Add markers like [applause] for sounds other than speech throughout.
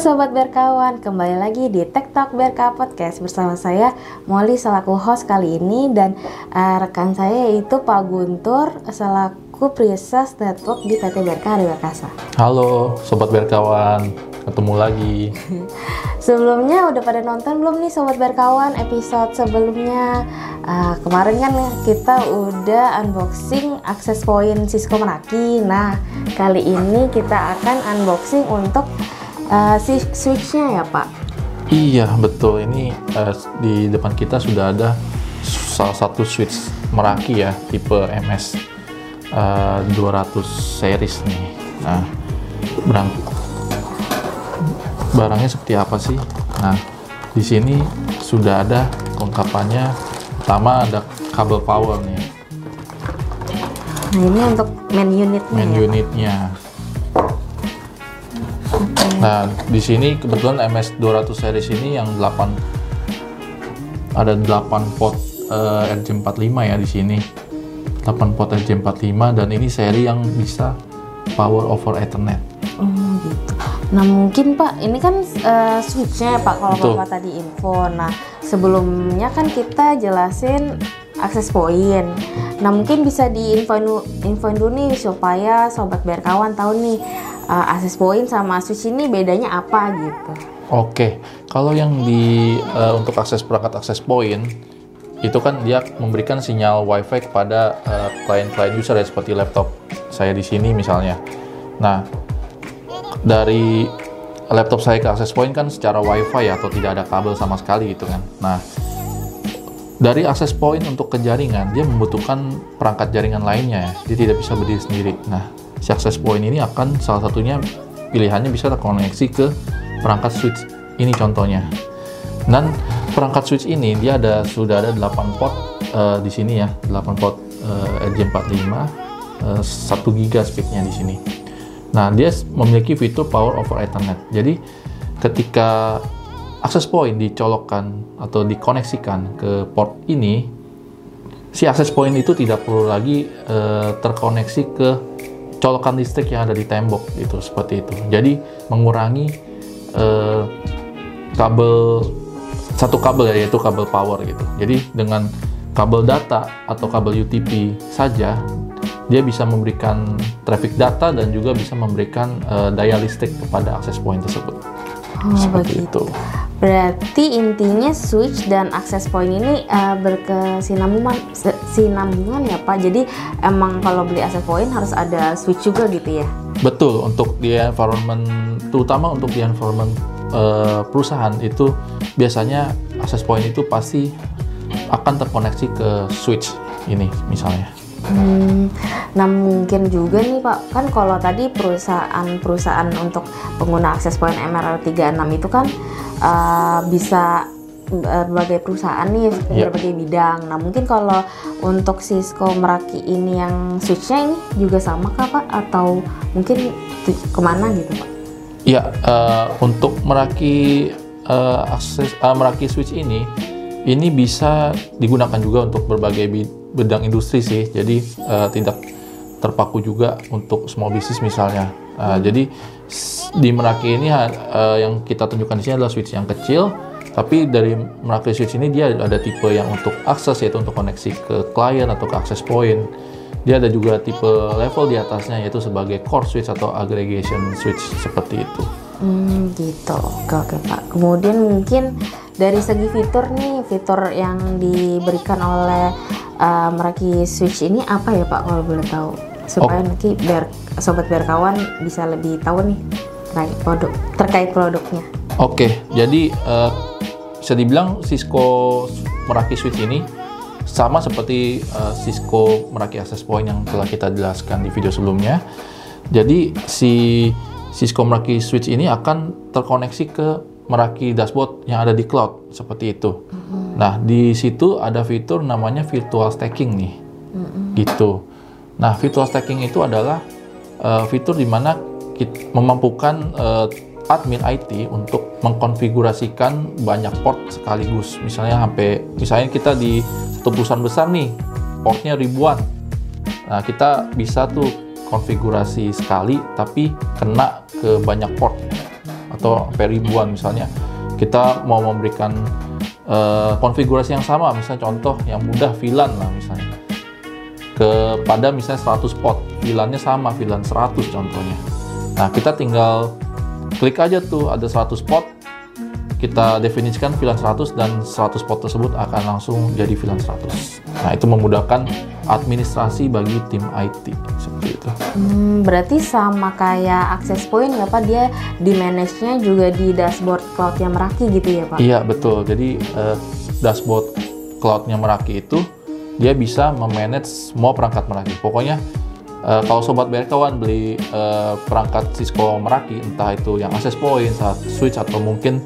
Sobat Berkawan, kembali lagi di Talk Berka Podcast bersama saya Molly selaku host kali ini dan uh, rekan saya yaitu Pak Guntur selaku Prises Network di PT Berka Hari Berkasa. Halo Sobat Berkawan, ketemu lagi. [laughs] Sebelumnya udah pada nonton belum nih Sobat Berkawan episode sebelumnya? Uh, kemarin kan kita udah unboxing akses point Cisco Meraki. Nah, kali ini kita akan unboxing untuk uh, switchnya ya Pak? Iya betul ini uh, di depan kita sudah ada salah satu switch Meraki ya tipe MS uh, 200 series nih. Nah barang barangnya seperti apa sih? Nah di sini sudah ada kelengkapannya. Pertama ada kabel power nih. Nah ini untuk main unitnya. Main ya, unitnya. Nah, di sini kebetulan MS 200 series ini yang 8 ada 8 pot uh, RJ45 ya di sini. 8 pot RJ45 dan ini seri yang bisa power over Ethernet. Oh gitu. Nah mungkin Pak, ini kan uh, switchnya ya Pak kalau Betul. Bapak tadi info. Nah sebelumnya kan kita jelasin akses point. Nah mungkin bisa diinfoin infoin dulu nih supaya sobat berkawan tahu nih uh, akses point sama switch ini bedanya apa gitu. Oke, kalau yang di eh, untuk akses perangkat akses point itu kan dia memberikan sinyal WiFi kepada eh, klien-klien user ya seperti laptop saya di sini misalnya. Nah, dari laptop saya ke akses point kan secara WiFi ya atau tidak ada kabel sama sekali gitu kan. Nah, dari akses point untuk ke jaringan dia membutuhkan perangkat jaringan lainnya ya. Dia tidak bisa berdiri sendiri. Nah, si akses point ini akan salah satunya pilihannya bisa terkoneksi ke perangkat switch ini contohnya. Dan perangkat switch ini dia ada sudah ada 8 port eh, di sini ya, 8 port eh, RJ45 eh, 1 giga speednya di sini. Nah, dia memiliki fitur power over Ethernet. Jadi ketika akses point dicolokkan atau dikoneksikan ke port ini, si akses point itu tidak perlu lagi eh, terkoneksi ke colokan listrik yang ada di tembok gitu seperti itu. Jadi mengurangi eh, kabel satu kabel ya yaitu kabel power gitu. Jadi dengan kabel data atau kabel UTP saja dia bisa memberikan traffic data dan juga bisa memberikan eh, daya listrik kepada akses point tersebut. Oh, Seperti begitu. itu. Berarti intinya switch dan access point ini uh, berkesinambungan sinambungan ya Pak. Jadi emang kalau beli access point harus ada switch juga gitu ya. Betul, untuk di environment, terutama untuk di environment eh, perusahaan itu biasanya access point itu pasti akan terkoneksi ke switch ini misalnya. Hmm, nah mungkin juga nih Pak, kan kalau tadi perusahaan-perusahaan untuk pengguna akses point MRL36 itu kan uh, bisa berbagai perusahaan nih Iya. berbagai bidang. Nah mungkin kalau untuk Cisco Meraki ini yang switchnya ini juga sama kah Pak? Atau mungkin ke mana gitu Pak? Ya, eh, untuk meraki eh, akses eh, meraki switch ini, ini bisa digunakan juga untuk berbagai bi- bidang industri sih. Jadi eh, tidak terpaku juga untuk small business misalnya. Eh, Jadi di meraki ini eh, yang kita tunjukkan di sini adalah switch yang kecil. Tapi dari meraki switch ini dia ada tipe yang untuk akses yaitu untuk koneksi ke klien atau ke access point. Dia ada juga tipe level di atasnya yaitu sebagai core switch atau aggregation switch seperti itu. Hmm, gitu. Oke, oke Pak. Kemudian mungkin dari segi fitur nih, fitur yang diberikan oleh uh, Meraki Switch ini apa ya Pak kalau boleh tahu? Supaya nanti biar sobat berkawan bisa lebih tahu nih terkait produk terkait produknya. Oke, jadi eh, bisa dibilang Cisco Meraki Switch ini sama seperti eh, Cisco Meraki Access Point yang telah kita jelaskan di video sebelumnya. Jadi si Cisco Meraki Switch ini akan terkoneksi ke Meraki dashboard yang ada di cloud seperti itu. Nah, di situ ada fitur namanya virtual stacking nih. Gitu. Nah, virtual stacking itu adalah eh, fitur di mana kit- memampukan eh, admin IT untuk mengkonfigurasikan banyak port sekaligus. Misalnya sampai misalnya kita di satu besar nih, portnya ribuan. Nah, kita bisa tuh konfigurasi sekali tapi kena ke banyak port atau sampai ribuan misalnya kita mau memberikan uh, konfigurasi yang sama misalnya contoh yang mudah VLAN lah misalnya kepada misalnya 100 pot VLAN-nya sama VLAN 100 contohnya nah kita tinggal klik aja tuh ada 100 pot kita definisikan VLAN 100 dan 100 pot tersebut akan langsung jadi VLAN 100 nah itu memudahkan administrasi bagi tim IT seperti itu Hmm, berarti sama kayak access point ya Pak, dia di manage-nya juga di dashboard cloud-nya Meraki gitu ya Pak? Iya betul. Jadi uh, dashboard cloud-nya Meraki itu dia bisa memanage semua perangkat Meraki. Pokoknya uh, kalau sobat BRKawan beli uh, perangkat Cisco Meraki, entah itu yang access point, switch atau mungkin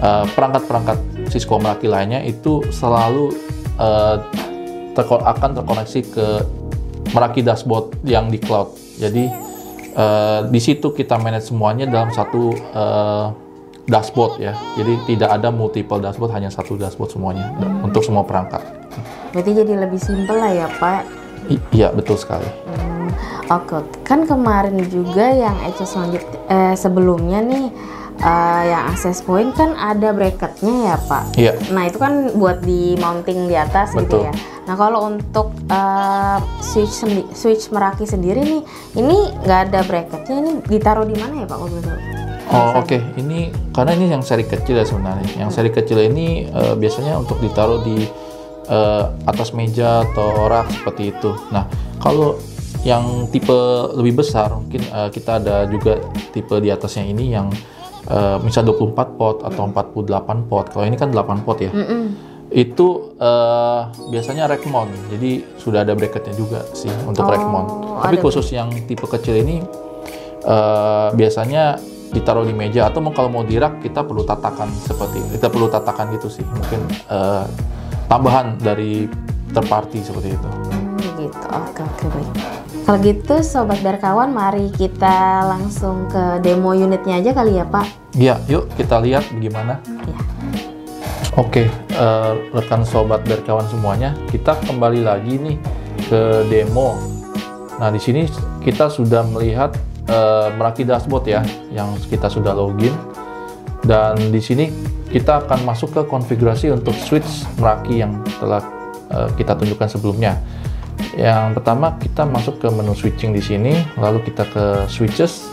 uh, perangkat-perangkat Cisco Meraki lainnya itu selalu uh, terko akan terkoneksi ke Meraki dashboard yang di cloud. Jadi uh, di situ kita manage semuanya dalam satu uh, dashboard ya. Jadi tidak ada multiple dashboard, hanya satu dashboard semuanya hmm. untuk semua perangkat. Berarti jadi lebih simpel lah ya Pak? I iya betul sekali. Hmm, Oke, kan kemarin juga yang access eh, sebelumnya nih uh, yang access point kan ada bracketnya ya Pak. Iya. Nah itu kan buat di mounting di atas gitu Betul. gitu ya. Nah kalau untuk uh, switch switch meraki sendiri nih, ini nggak ada bracketnya, ini ditaruh di mana ya Pak kalau Oh oke, okay. ini karena ini yang seri kecil ya sebenarnya. Yang seri kecil ini uh, biasanya untuk ditaruh di uh, atas meja atau rak seperti itu. Nah kalau yang tipe lebih besar mungkin uh, kita ada juga tipe di atasnya ini yang uh, misal 24 pot atau 48 pot. Kalau ini kan 8 pot ya. Mm -mm. Itu uh, biasanya rack mount. Jadi sudah ada bracketnya juga sih untuk oh, rack mount. Tapi khusus yang tipe kecil ini uh, biasanya ditaruh di meja atau kalau mau dirak kita perlu tatakan seperti kita perlu tatakan gitu sih mungkin uh, tambahan dari terparty seperti itu. Hmm, gitu, oke oke baik. Kalau gitu sobat berkawan, mari kita langsung ke demo unitnya aja kali ya Pak. Iya, yuk kita lihat bagaimana. Iya. Oke, uh, rekan sobat berkawan semuanya, kita kembali lagi nih ke demo. Nah di sini kita sudah melihat uh, Meraki dashboard ya, yang kita sudah login. Dan di sini kita akan masuk ke konfigurasi untuk switch Meraki yang telah uh, kita tunjukkan sebelumnya. Yang pertama kita masuk ke menu switching di sini, lalu kita ke switches.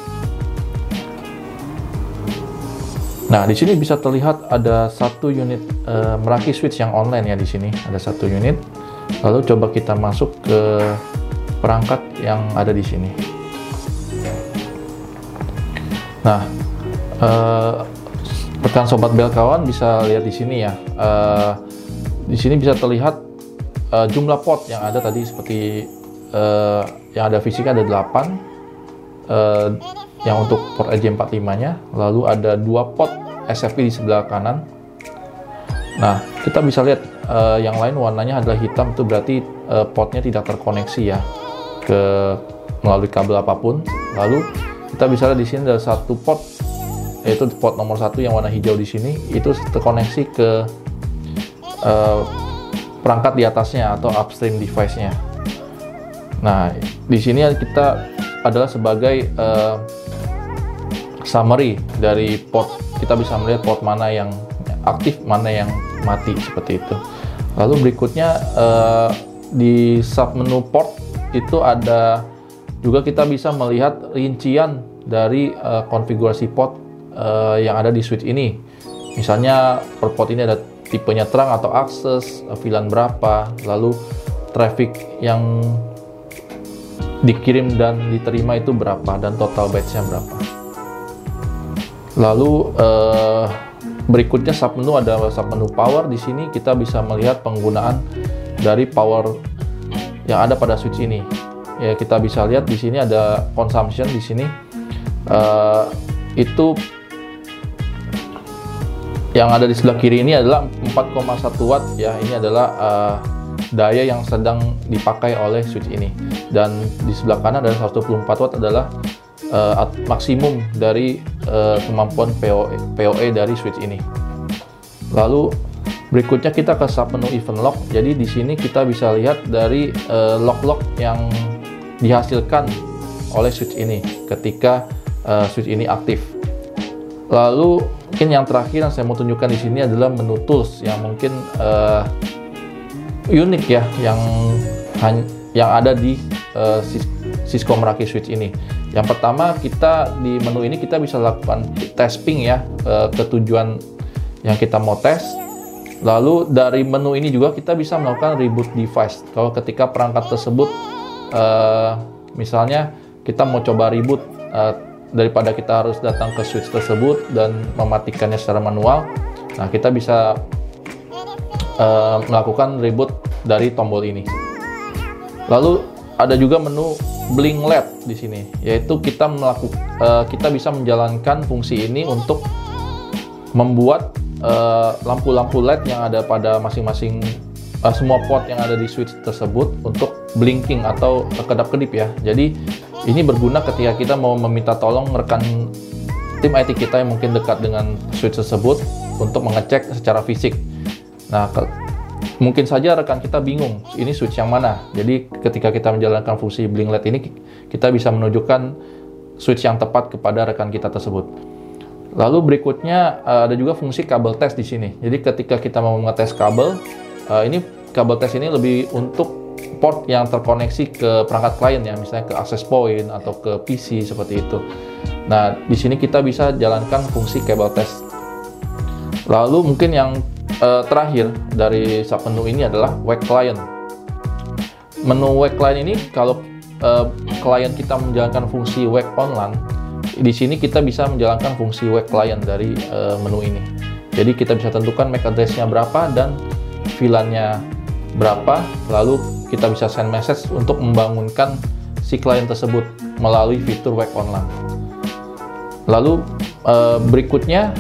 Nah, di sini bisa terlihat ada satu unit uh, Meraki switch yang online ya di sini, ada satu unit. Lalu coba kita masuk ke perangkat yang ada di sini. Nah, uh, rekan sobat bel kawan bisa lihat di sini ya. Uh, di sini bisa terlihat uh, jumlah pot yang ada tadi seperti uh, yang ada fisika ada 8 uh, yang untuk port EJ45-nya, lalu ada dua pot SFP di sebelah kanan. Nah, kita bisa lihat uh, yang lain warnanya adalah hitam itu berarti uh, potnya tidak terkoneksi ya ke melalui kabel apa pun. Lalu kita bisa lihat di sini ada satu pot yaitu pot nomor satu yang warna hijau di sini itu terkoneksi ke uh, perangkat di atasnya atau upstream device-nya. Nah, di sini kita adalah sebagai uh, summary dari port. Kita bisa melihat port mana yang aktif, mana yang mati seperti itu. Lalu berikutnya uh, di sub menu port itu ada juga kita bisa melihat rincian dari uh, konfigurasi port uh, yang ada di switch ini. Misalnya per port ini ada tipenya terang atau akses, VLAN berapa, lalu traffic yang dikirim dan diterima itu berapa dan total batch-nya berapa. Lalu uh, berikutnya sub menu ada sub menu power di sini kita bisa melihat penggunaan dari power yang ada pada switch ini. Ya kita bisa lihat di sini ada consumption di sini uh, itu yang ada di sebelah kiri ini adalah 4,1 watt. Ya ini adalah uh, daya yang sedang dipakai oleh switch ini. Dan di sebelah kanan ada 124 watt adalah uh, maksimum dari uh, kemampuan PoE, PoE dari switch ini. Lalu berikutnya kita ke sub menu event log jadi di sini kita bisa lihat dari uh, yang dihasilkan oleh switch ini ketika uh, switch ini aktif. Lalu mungkin yang terakhir yang saya mau tunjukkan di sini adalah menu tools yang mungkin uh, unik ya yang yang ada di uh, Cisco Meraki Switch ini. Yang pertama kita di menu ini kita bisa lakukan testing ya uh, ke tujuan yang kita mau tes. Lalu dari menu ini juga kita bisa melakukan reboot device. Kalau ketika perangkat tersebut uh, misalnya kita mau coba reboot uh, daripada kita harus datang ke switch tersebut dan mematikannya secara manual, nah kita bisa uh, melakukan reboot dari tombol ini. Lalu ada juga menu Blink Lab di sini, yaitu kita melakukan uh, kita bisa menjalankan fungsi ini untuk membuat eh, lampu-lampu uh, LED yang ada pada masing-masing uh, semua port yang ada di switch tersebut untuk blinking atau kedap-kedip ya. Jadi ini berguna ketika kita mau meminta tolong rekan tim IT kita yang mungkin dekat dengan switch tersebut untuk mengecek secara fisik. Nah, ke, mungkin saja rekan kita bingung ini switch yang mana. Jadi ketika kita menjalankan fungsi blink LED ini, kita bisa menunjukkan switch yang tepat kepada rekan kita tersebut. Lalu berikutnya eh, ada juga fungsi kabel test di sini. Jadi ketika kita mau mengetes kabel, eh, ini kabel test ini lebih untuk port yang terkoneksi ke perangkat klien ya, misalnya ke access point atau ke PC seperti itu. Nah, di sini kita bisa jalankan fungsi cable test. Lalu mungkin yang uh, terakhir dari submenu ini adalah wake client. Menu wake client ini kalau uh, klien kita menjalankan fungsi wake online, di sini kita bisa menjalankan fungsi wake client dari uh, menu ini. Jadi kita bisa tentukan MAC address-nya berapa dan VLAN-nya berapa, lalu kita bisa send message untuk membangunkan si klien tersebut melalui fitur wake online. Lalu uh, berikutnya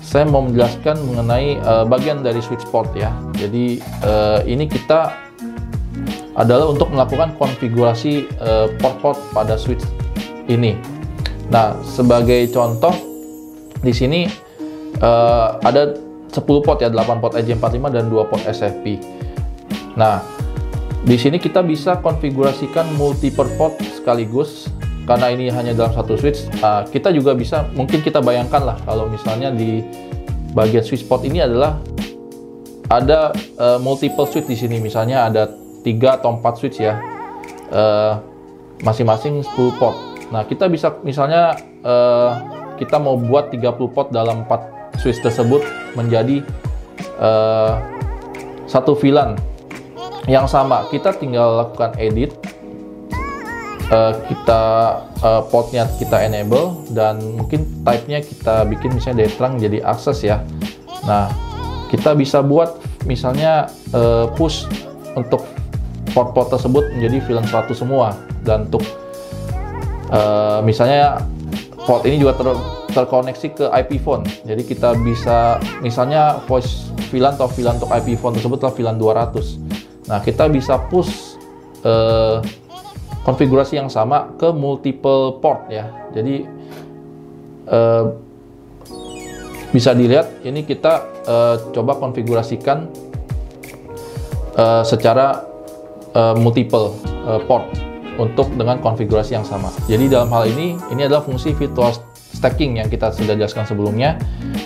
saya mau menjelaskan mengenai uh, bagian dari switch port ya. Jadi uh, ini kita adalah untuk melakukan konfigurasi port-port pada switch ini. Nah, sebagai contoh di sini ada 10 port ya, 8 port EJ45 dan 2 port SFP. Nah, di sini kita bisa konfigurasikan multiple port sekaligus karena ini hanya dalam satu switch. Uh, kita juga bisa mungkin kita bayangkan lah kalau misalnya di bagian switch port ini adalah ada uh, multiple switch di sini misalnya ada tiga atau empat switch ya uh, masing-masing 10 port. Nah, kita bisa misalnya uh, kita mau buat 30 port dalam 4 switch tersebut menjadi uh, satu VLAN yang sama kita tinggal lakukan edit. Uh, kita uh, portnya kita enable dan mungkin type-nya kita bikin misalnya dari terang jadi akses ya. Nah kita bisa buat misalnya uh, push untuk port-port tersebut menjadi VLAN 100 semua. Dan untuk uh, misalnya port ini juga ter terkoneksi ke IP phone. Jadi kita bisa misalnya voice VLAN atau VLAN untuk IP phone tersebut adalah VLAN 200 Nah, kita bisa push uh, konfigurasi yang sama ke multiple port ya. Jadi uh, bisa dilihat ini kita uh, coba konfigurasikan uh, secara uh, multiple uh, port untuk dengan konfigurasi yang sama. Jadi dalam hal ini ini adalah fungsi virtual stacking yang kita sudah jelaskan sebelumnya,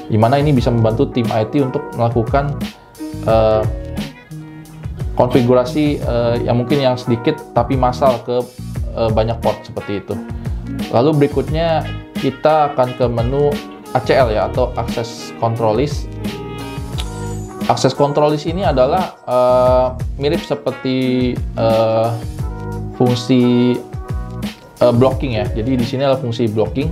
di mana ini bisa membantu tim IT untuk melakukan uh, konfigurasi uh, yang mungkin yang sedikit tapi massal ke uh, banyak port seperti itu. Lalu berikutnya kita akan ke menu ACL ya atau Access Control List. Access Control List ini adalah uh, mirip seperti uh, fungsi uh, blocking ya. Jadi di sini adalah fungsi blocking.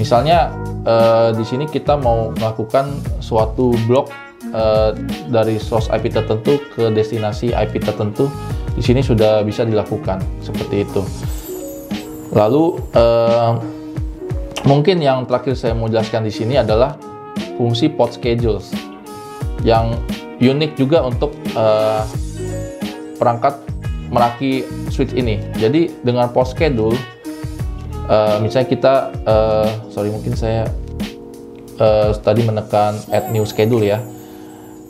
Misalnya uh, di sini kita mau melakukan suatu blok uh, dari source IP tertentu ke destinasi IP tertentu di sini sudah bisa dilakukan seperti itu. Lalu uh, mungkin yang terakhir saya mau jelaskan di sini adalah fungsi port schedules yang unik juga untuk uh, perangkat Meraki switch ini. Jadi dengan port schedule, uh, misalnya kita, uh, sorry mungkin saya uh, tadi menekan add new schedule ya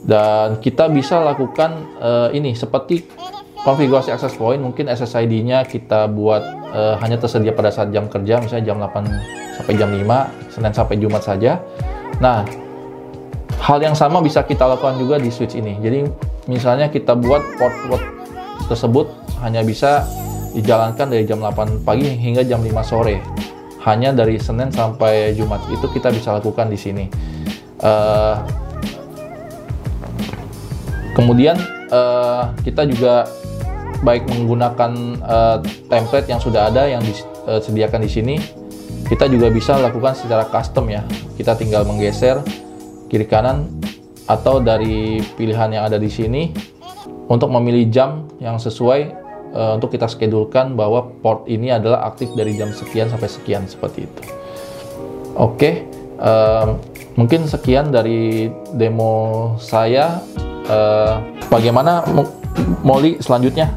dan kita bisa lakukan uh, ini seperti konfigurasi access point mungkin SSID-nya kita buat eh, hanya tersedia pada saat jam kerja, misalnya jam 8 sampai jam 5, Senin sampai Jumat saja. Nah, hal yang sama bisa kita lakukan juga di switch ini. Jadi misalnya kita buat port-port tersebut hanya bisa dijalankan dari jam 8 pagi hingga jam 5 sore. Hanya dari Senin sampai Jumat itu kita bisa lakukan di sini. Uh, kemudian uh, kita juga baik menggunakan uh, template yang sudah ada yang disediakan di sini, kita juga bisa lakukan secara custom ya. Kita tinggal menggeser kiri kanan atau dari pilihan yang ada di sini untuk memilih jam yang sesuai uh, untuk kita schedulekan bahwa port ini adalah aktif dari jam sekian sampai sekian seperti itu. Oke, okay, uh, mungkin sekian dari demo saya. Uh, bagaimana Molly selanjutnya?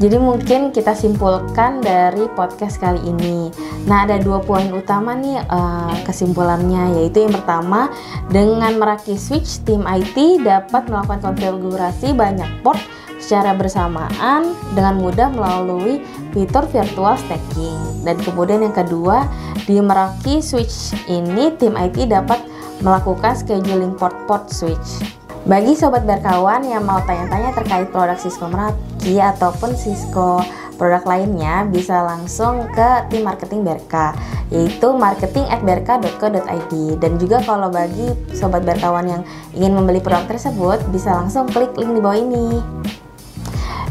Jadi mungkin kita simpulkan dari podcast kali ini. Nah ada dua poin utama nih uh, kesimpulannya yaitu yang pertama dengan merakit switch tim IT dapat melakukan konfigurasi banyak port secara bersamaan dengan mudah melalui fitur virtual stacking. Dan kemudian yang kedua di Meraki Switch ini tim IT dapat melakukan scheduling port-port switch. Bagi sobat berkawan yang mau tanya-tanya terkait produk Cisco Meraki ataupun Cisco produk lainnya bisa langsung ke tim marketing Berka yaitu marketing at berka.co.id dan juga kalau bagi sobat berkawan yang ingin membeli produk tersebut bisa langsung klik link di bawah ini.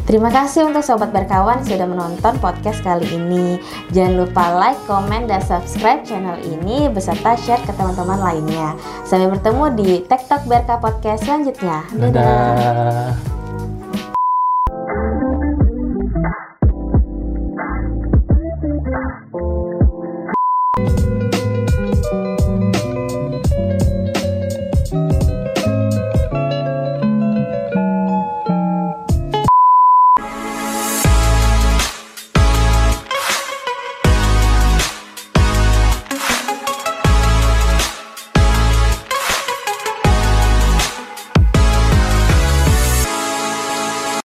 Terima kasih untuk sobat berkawan sudah menonton podcast kali ini. Jangan lupa like, komen, dan subscribe channel ini beserta share ke teman-teman lainnya. Sampai bertemu di TikTok Berka Podcast selanjutnya. Dadah. Dadah.